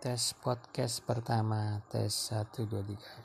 tes podcast pertama tes satu dua tiga.